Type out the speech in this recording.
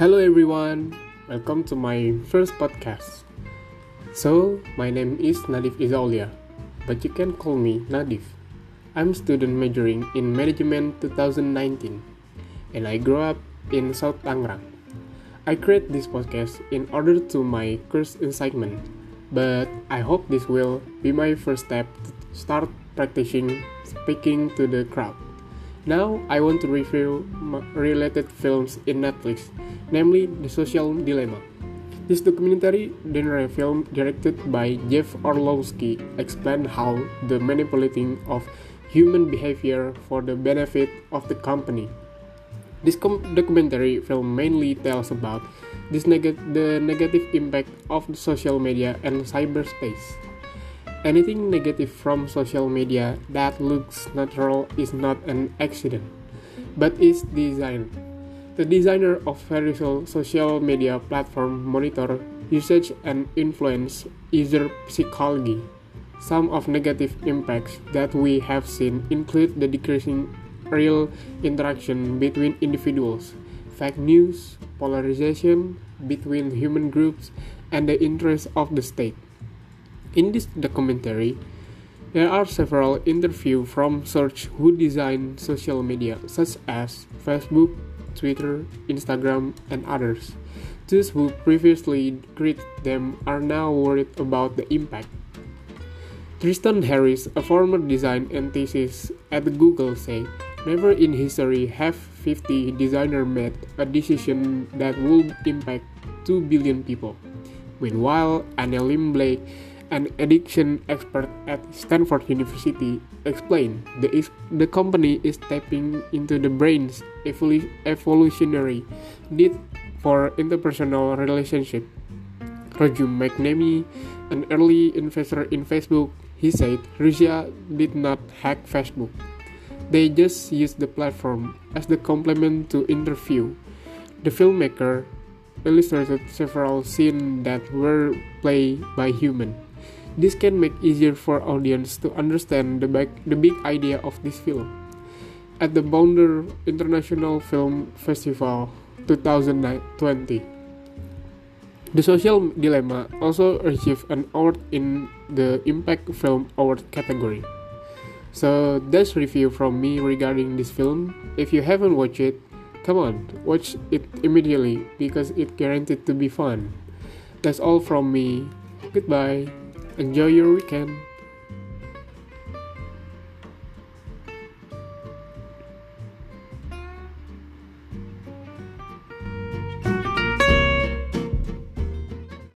Hello everyone, welcome to my first podcast. So, my name is Nadif Izaulia, but you can call me Nadif. I'm student majoring in management 2019 and I grew up in South Tangerang. I create this podcast in order to my course excitement, but I hope this will be my first step to start practicing speaking to the crowd. Now I want to review related films in Netflix, namely The Social Dilemma. This documentary genre film directed by Jeff Orlowski explains how the manipulating of human behavior for the benefit of the company. This documentary film mainly tells about neg- the negative impact of social media and cyberspace. Anything negative from social media that looks natural is not an accident, but is designed. The designer of various social media platform monitor usage and influence user psychology. Some of negative impacts that we have seen include the decreasing real interaction between individuals, fake news, polarization between human groups, and the interests of the state. In this documentary, there are several interviews from search who design social media such as Facebook, Twitter, Instagram, and others. Those who previously created them are now worried about the impact. Tristan Harris, a former design enthusiast at Google, said, Never in history have 50 designers made a decision that would impact 2 billion people. Meanwhile, Anne Lembke, an addiction expert at Stanford University, explained the, the company is tapping into the brain's evolu evolutionary need for interpersonal relationship. Roger McNamee, an early investor in Facebook, he said Russia did not hack Facebook. They just used the platform as the complement to interview. The filmmaker illustrated several scenes that were played by human. This can make easier for audience to understand the big, the big idea of this film. At the Boulder International Film Festival 2020, the Social Dilemma also received an award in the Impact Film Award category. So that's review from me regarding this film. If you haven't watched it, come on, watch it immediately because it guaranteed to be fun. That's all from me. Goodbye. Enjoy your weekend.